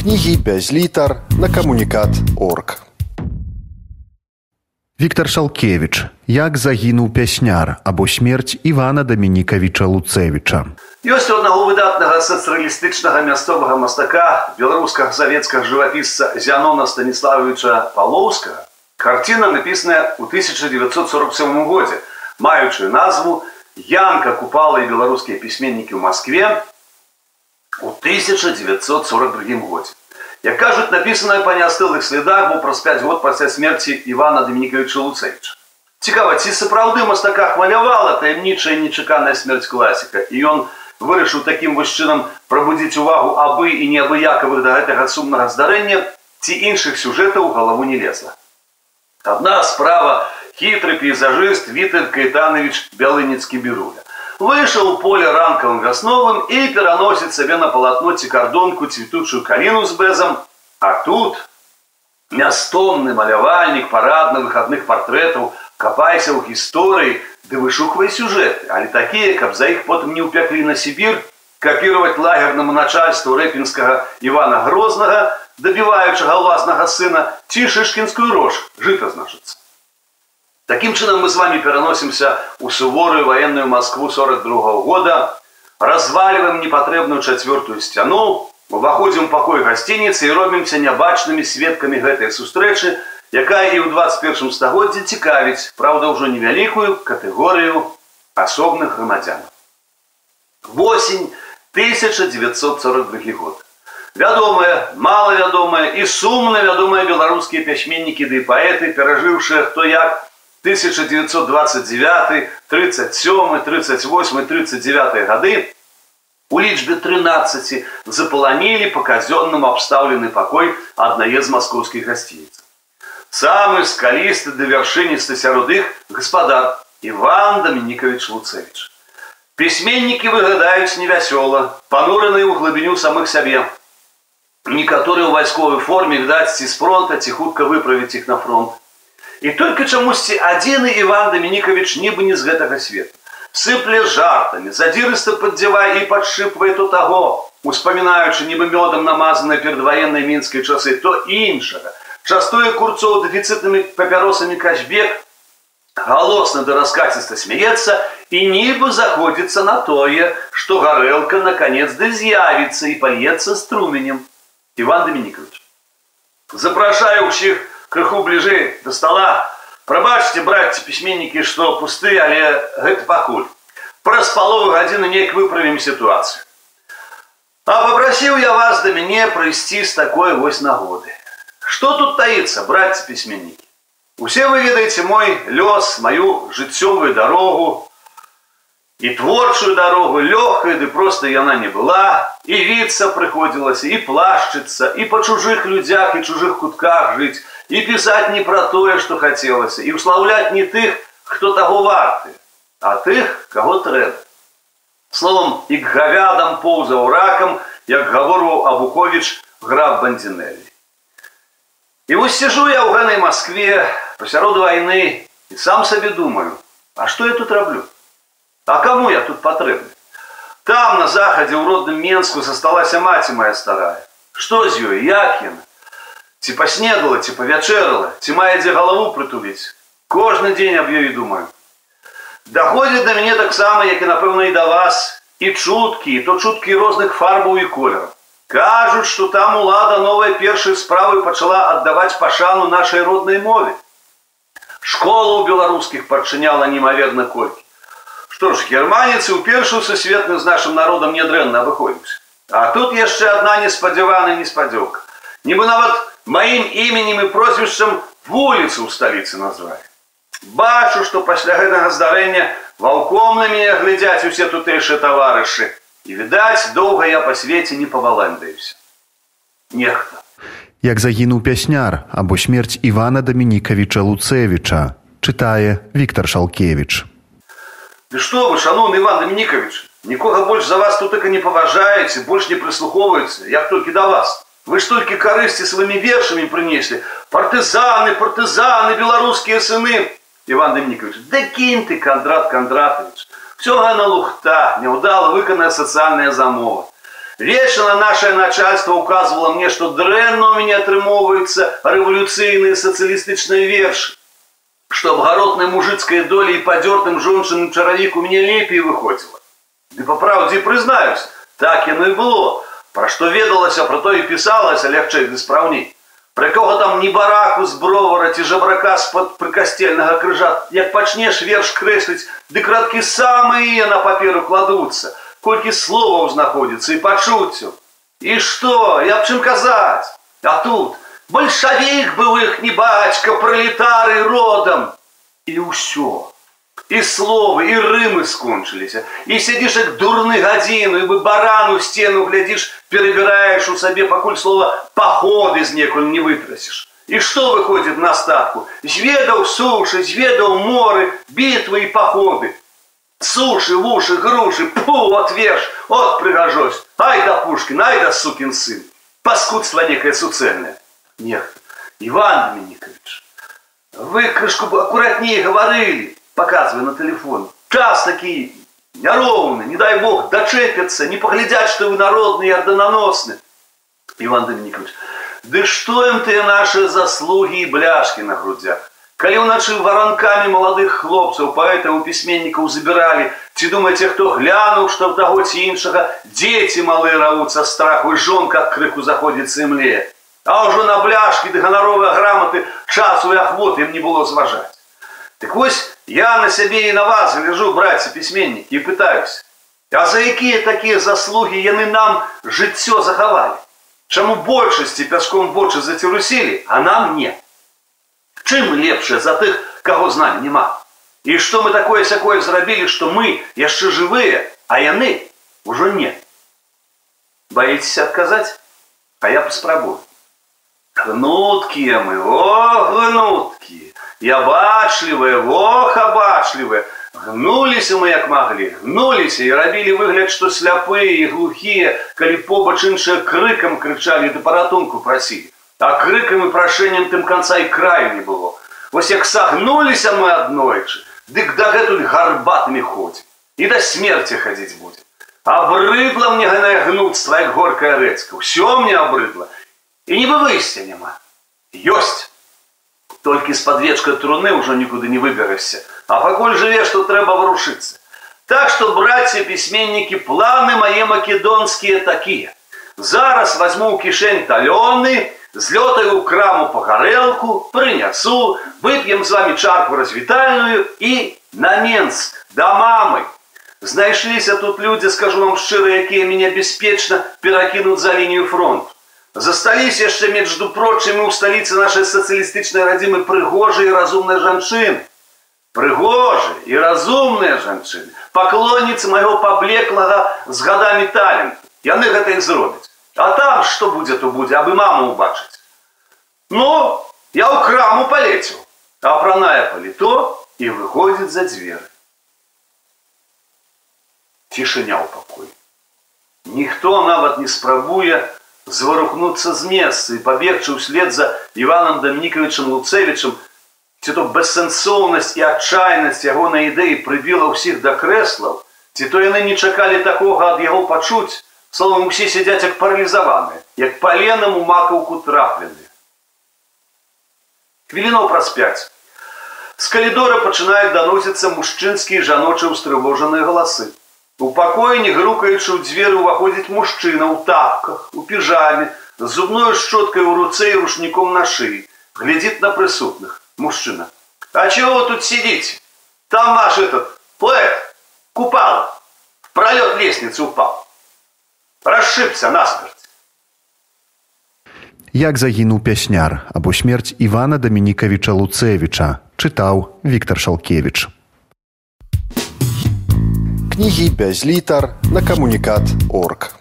Кнігі без літар на камунікат орг. Віктар Шалкевіч як загінуў пясняр або смерць Івана Дамінікавіча Луцэвіча. Ёсць аднаго выдатнага сацыялістычнага мясцовага мастака беларускага савецкага жывапісца Зянона Станіслававіча Палоўскага. Карціна напісаная ў 1947 годзе, маючую назву Янка Купала і беларускія пісьменнікі ў Маскве у 1942 годзе. Як кажуць, напісаная па нястылых слідах, бо праз 5 год пасля смерці Івана Дамінікавіча Луцэвіча. Цікава, ці сапраўды мастака хвалявала таямнічая нечаканая смерць класіка, і ён вырашыў такім вось чынам прабудзіць увагу абы і неабыякавых да гэтага сумнага здарэння, ці іншых сюжэтаў галаву не лезла. Адна справа хітры пейзажыст Віталь Кайтанович Бялыніцкі Біруля. Выйшаў у поле ранкавым вясновым і пераносіць сабе на палатно ці кардонку цвітучую каліну з бэзам, а тут мястомны малявальнік парадна-выхадных партрэтаў капайся ў гісторыі ды вышуквай сюжэты, але такія, каб за іх потым не ўпяклі на Сібір, капірваць лагернаму начальству рэпінскага Івана Грознага, дабіваючага ўласнага сына ці шышкінскую рож, жыта значыцца. Таким чынам мы с вами пераносимся ў суворую военную Москву 42 -го года, разваливаем непотребную четвертую сцяну, уваходзім у пакой гасцініцы і робімся нябачнымі сведкамі гэтай сустрэчы, якая і ў 21 стагоддзі цікавіць, праўда, ўжо невялікую катэгорыю асобных грамадзян. Восень 1942 год. Вядомая, малавядомая і сумна вядомыя беларускія пясьменнікі ды паэты, перажыўшыя хто як 1929, 37, 38, 39 гады у лічбе 13 запаланілі па казённаму абстаўлены пакой аднае з маскоўскіх гасцініц. Самы скалісты да вяршыністы сярод іх гаспадар Іван Дамінікавіч Луцэвіч. Пісьменнікі выглядаюць невясёла, панураныя ў глыбіню самых сябе. Некаторыя ў вайсковай форме відаць ці з фронта ці хутка выправіць іх на фронт. І толькі чамусьці адзіны Іван Дамінікавіч нібы не з гэтага свету. Сыпле жартамі, задзірыста падзявае і падшыпвае то таго, успамінаючы нібы мёдам намазаныя перадваеннай мінскай часы, то іншага. Частуе курцоў дэфіцытнымі папяросамі качбек, галосна да раскаціста смеецца і нібы заходзіцца на тое, што гарэлка наконец ды з'явіцца і паецца струменем. Іван Дамінікавіч. Запрашаю ўсіх крыху бліжэй да стола. Прабачце, братцы пісьменнікі, што пусты, але гэта пакуль. Праз палову гадзіны неяк выправім сітуацыю. А папрасіў я вас да мяне прыйсці з такой вось нагоды. Што тут таіцца, братцы пісьменнікі? Усе вы ведаеце мой лёс, маю жыццёвую дарогу, і творчую дарогу лёгкая ды просто яна не была і віцца прыходзілася і плашчыцца і па чужых людзях і чужых кутках жыць і пісаць не пра тое што хацелася і ўслаўляць не тых хто таго варты а тых каго трэба словом і к гавядам поўзаў ракам як гаворваў абукович граф бандзінелі і вось сижу я ў гэнай москве пасярод вайны і сам сабе думаю а што я тут раблю А кому я тут патрэбны? Там, на захадзе, ў родным Менску засталася маці моя старая. Што з ёй, як яна? Ці паснедала, ці павячэрала, ці мае дзе галаву прытуліць. Кожны дзень аб ёй думаю. Даходзіць да мяне таксама, як і напэўна і да вас, і чуткі, і то чуткі розных фарбаў і колераў. Кажуць, што там улада новай першай справы пачала аддаваць пашану нашай роднай мове. Школа ў беларускіх падчыняла немаверна колькі. Што ж германец у першую сусветную з нашим народам нядрэнна выходзіўся. А тут яшчэ адна неспадзяваная неспадзёўка. Нібы нават маім іменем і прозвішчам вуліцу ў сталіцы назвалі. Бачу, што пасля гэтага здарэння ваўком на мяне глядзяць усе тутэйшыя таварышы. І відаць, доўга я па свеце не паваландаюся. Нехта. Як загінуў пясняр або смерць Івана Дамінікавіча Луцэвіча, чытае Віктор Шалкевіч. Ды што вы, шаноўны Іван Дамінікавіч, нікога больш за вас тут і не паважаеце, больш не прыслухоўваецца, як толькі да вас. Вы ж толькі карысці сваімі вершамі прынеслі. Партызаны, партызаны, беларускія сыны. Іван Дамінікавіч, да кінь ты, Кандрат Кандратович. Всё гана лухта, няўдала выканая сацыяльная замова. Вечно наше начальство указывало мне, что дрэнно у меня атрымоўваюцца рэвалюцыйныя сацыялістычныя вершы, что обгородная мужицкая доля и подертым жончыным чаравік у меня лепей выходила. Ды по правде признаюсь, так яно и было. Про что ведалася, про то и писалася легче ды спраўней. Про кого там не бараку з бровара ці жабрака з-пад прыкасцельнага крыжа, як пачнеш верш крэсліць, ды краткі самыя на паперу кладуцца, колькі словаў знаходзіцца і пачуццю. І што, я б чым казаць? А тут Большевик был их не бацька, пролетары родом. И ўсё. И словы, и рымы скончыліся. И сидишь как дурны гадзіну, і бы барану стену глядишь, перебираешь у себе, пакуль слова поход из некуль не вытрасишь. И что выходит на статку? Зведаў суши, зведаў моры, битвы и походы. Суши, вуши, груши, пу, отверж, от пригожусь. Ай да Пушкин, ай да сукин сын. Паскудство некое суцельное. Нет, Иван Доминикович, вы крышку бы аккуратнее говорили, показывая на телефон. Час такие неровный, не дай бог, дочепятся, не поглядят, что вы народные и орденоносны. Иван Доминикович, да что им ты наши заслуги и бляшки на грудях? Коли уначы воронками молодых хлопцев, поэтов, письменников забирали, ці думаете, кто глянул, что в того ці іншага дети малые рвутся страху, и жон, как крыку заходит земле. А уже на бляшки ды ганаровыя грамоты часу і ахвоты ім не было зважаць. Так вось я на сябе і на вас гляжу, браці пісьменнікі і пытаюся, а за якія такія заслугі яны нам жыццё захавалі? Чаму большасці пяском вочы зацірусілі, а нам не? Чым лепшае за тых, каго з намі няма? І што мы такое сякое зрабілі, што мы яшчэ жывыя, а яны ўжо не. Баіцеся адказаць, а я паспрабую. Гнуткие мы, о, гнуткие. Я бачлівыя, ох, абачлівыя. Гнуліся мы як маглі, гнуліся і рабілі выгляд, што сляпыя і глухія, калі побач іншыя крыкам крычалі ды паратунку прасілі. А крыкам і прашэннем тым канца і краю не было. Вось як сагнуліся мы аднойчы, дык дагэтуль гарбатымі ходзім. І да смерці хадзіць будзе. Абрыдла мне ганае гнуцтва, як горкая рэцка. Усё мне абрыдла. И не выйсця няма. Ёсць. Толькі з-пад вечка труны ўжо нікуды не выберешься. А пакуль жывеш, то трэба варушыцца. Так што, браце пісьменнікі, планы мае македонскія такія. Зараз возьму ў кішэнь талёны, злётаю ў краму па гарэлку, прынясу, вып'ем з вами чарку развітальную і на Менск, да мамы. Знайшліся тут людзі, скажу вам шчыра, якія мяне бяспечна перакінуць за лінію фронту. Застались яшчэ между прочымі ў сталіцы нашай сацыялістычнай радзімы прыгожыя і разумныя жанчыны. Прыгожы і разумныя жанчыны, паклонніцы майго паблеклага з гадамі таленту. Яны гэта і зробяць. А там што будзе, то будзе, абы маму ўбачыць. Ну, я ў краму палецеў, апранае паліто і выходзіць за дзверы. Цішыня ў пакоі. Ніхто нават не спрабуе, зварухнуцца з месца і пабегчы ўслед за Іванам Дамніковичам Луцевічам, ці то бессэнсоўнасць і адчайнасць ягонай ідэі прыбіла ўсіх да крэслаў, ці то яны не чакалі такога ад яго пачуць, словом усе сядзяць як паралізаваныя, як паленам у макаўку трапленыя. Хвілінаў праз пяць. З калідора пачынаюць даносіцца мужчынскія жаночыя ўстрывожаныя галасы. У пакоі, не грукаючы ў дзверы ўваходзіць мужчына ў тапках, у піжаме, з зубной шчоткай у руцэ і рушніком на шыі. Глядзіць на прысутных. Мужчына. А чего вы тут сидите? Там ваш этот поэт купал. В пролет лестницы упал. Расшибся насмерть. Як загінуў пясняр або смерць Івана Дамінікавіча Луцэвіча, чытаў Віктор Шалкевіч. Кнігі без літар на камунікат орг.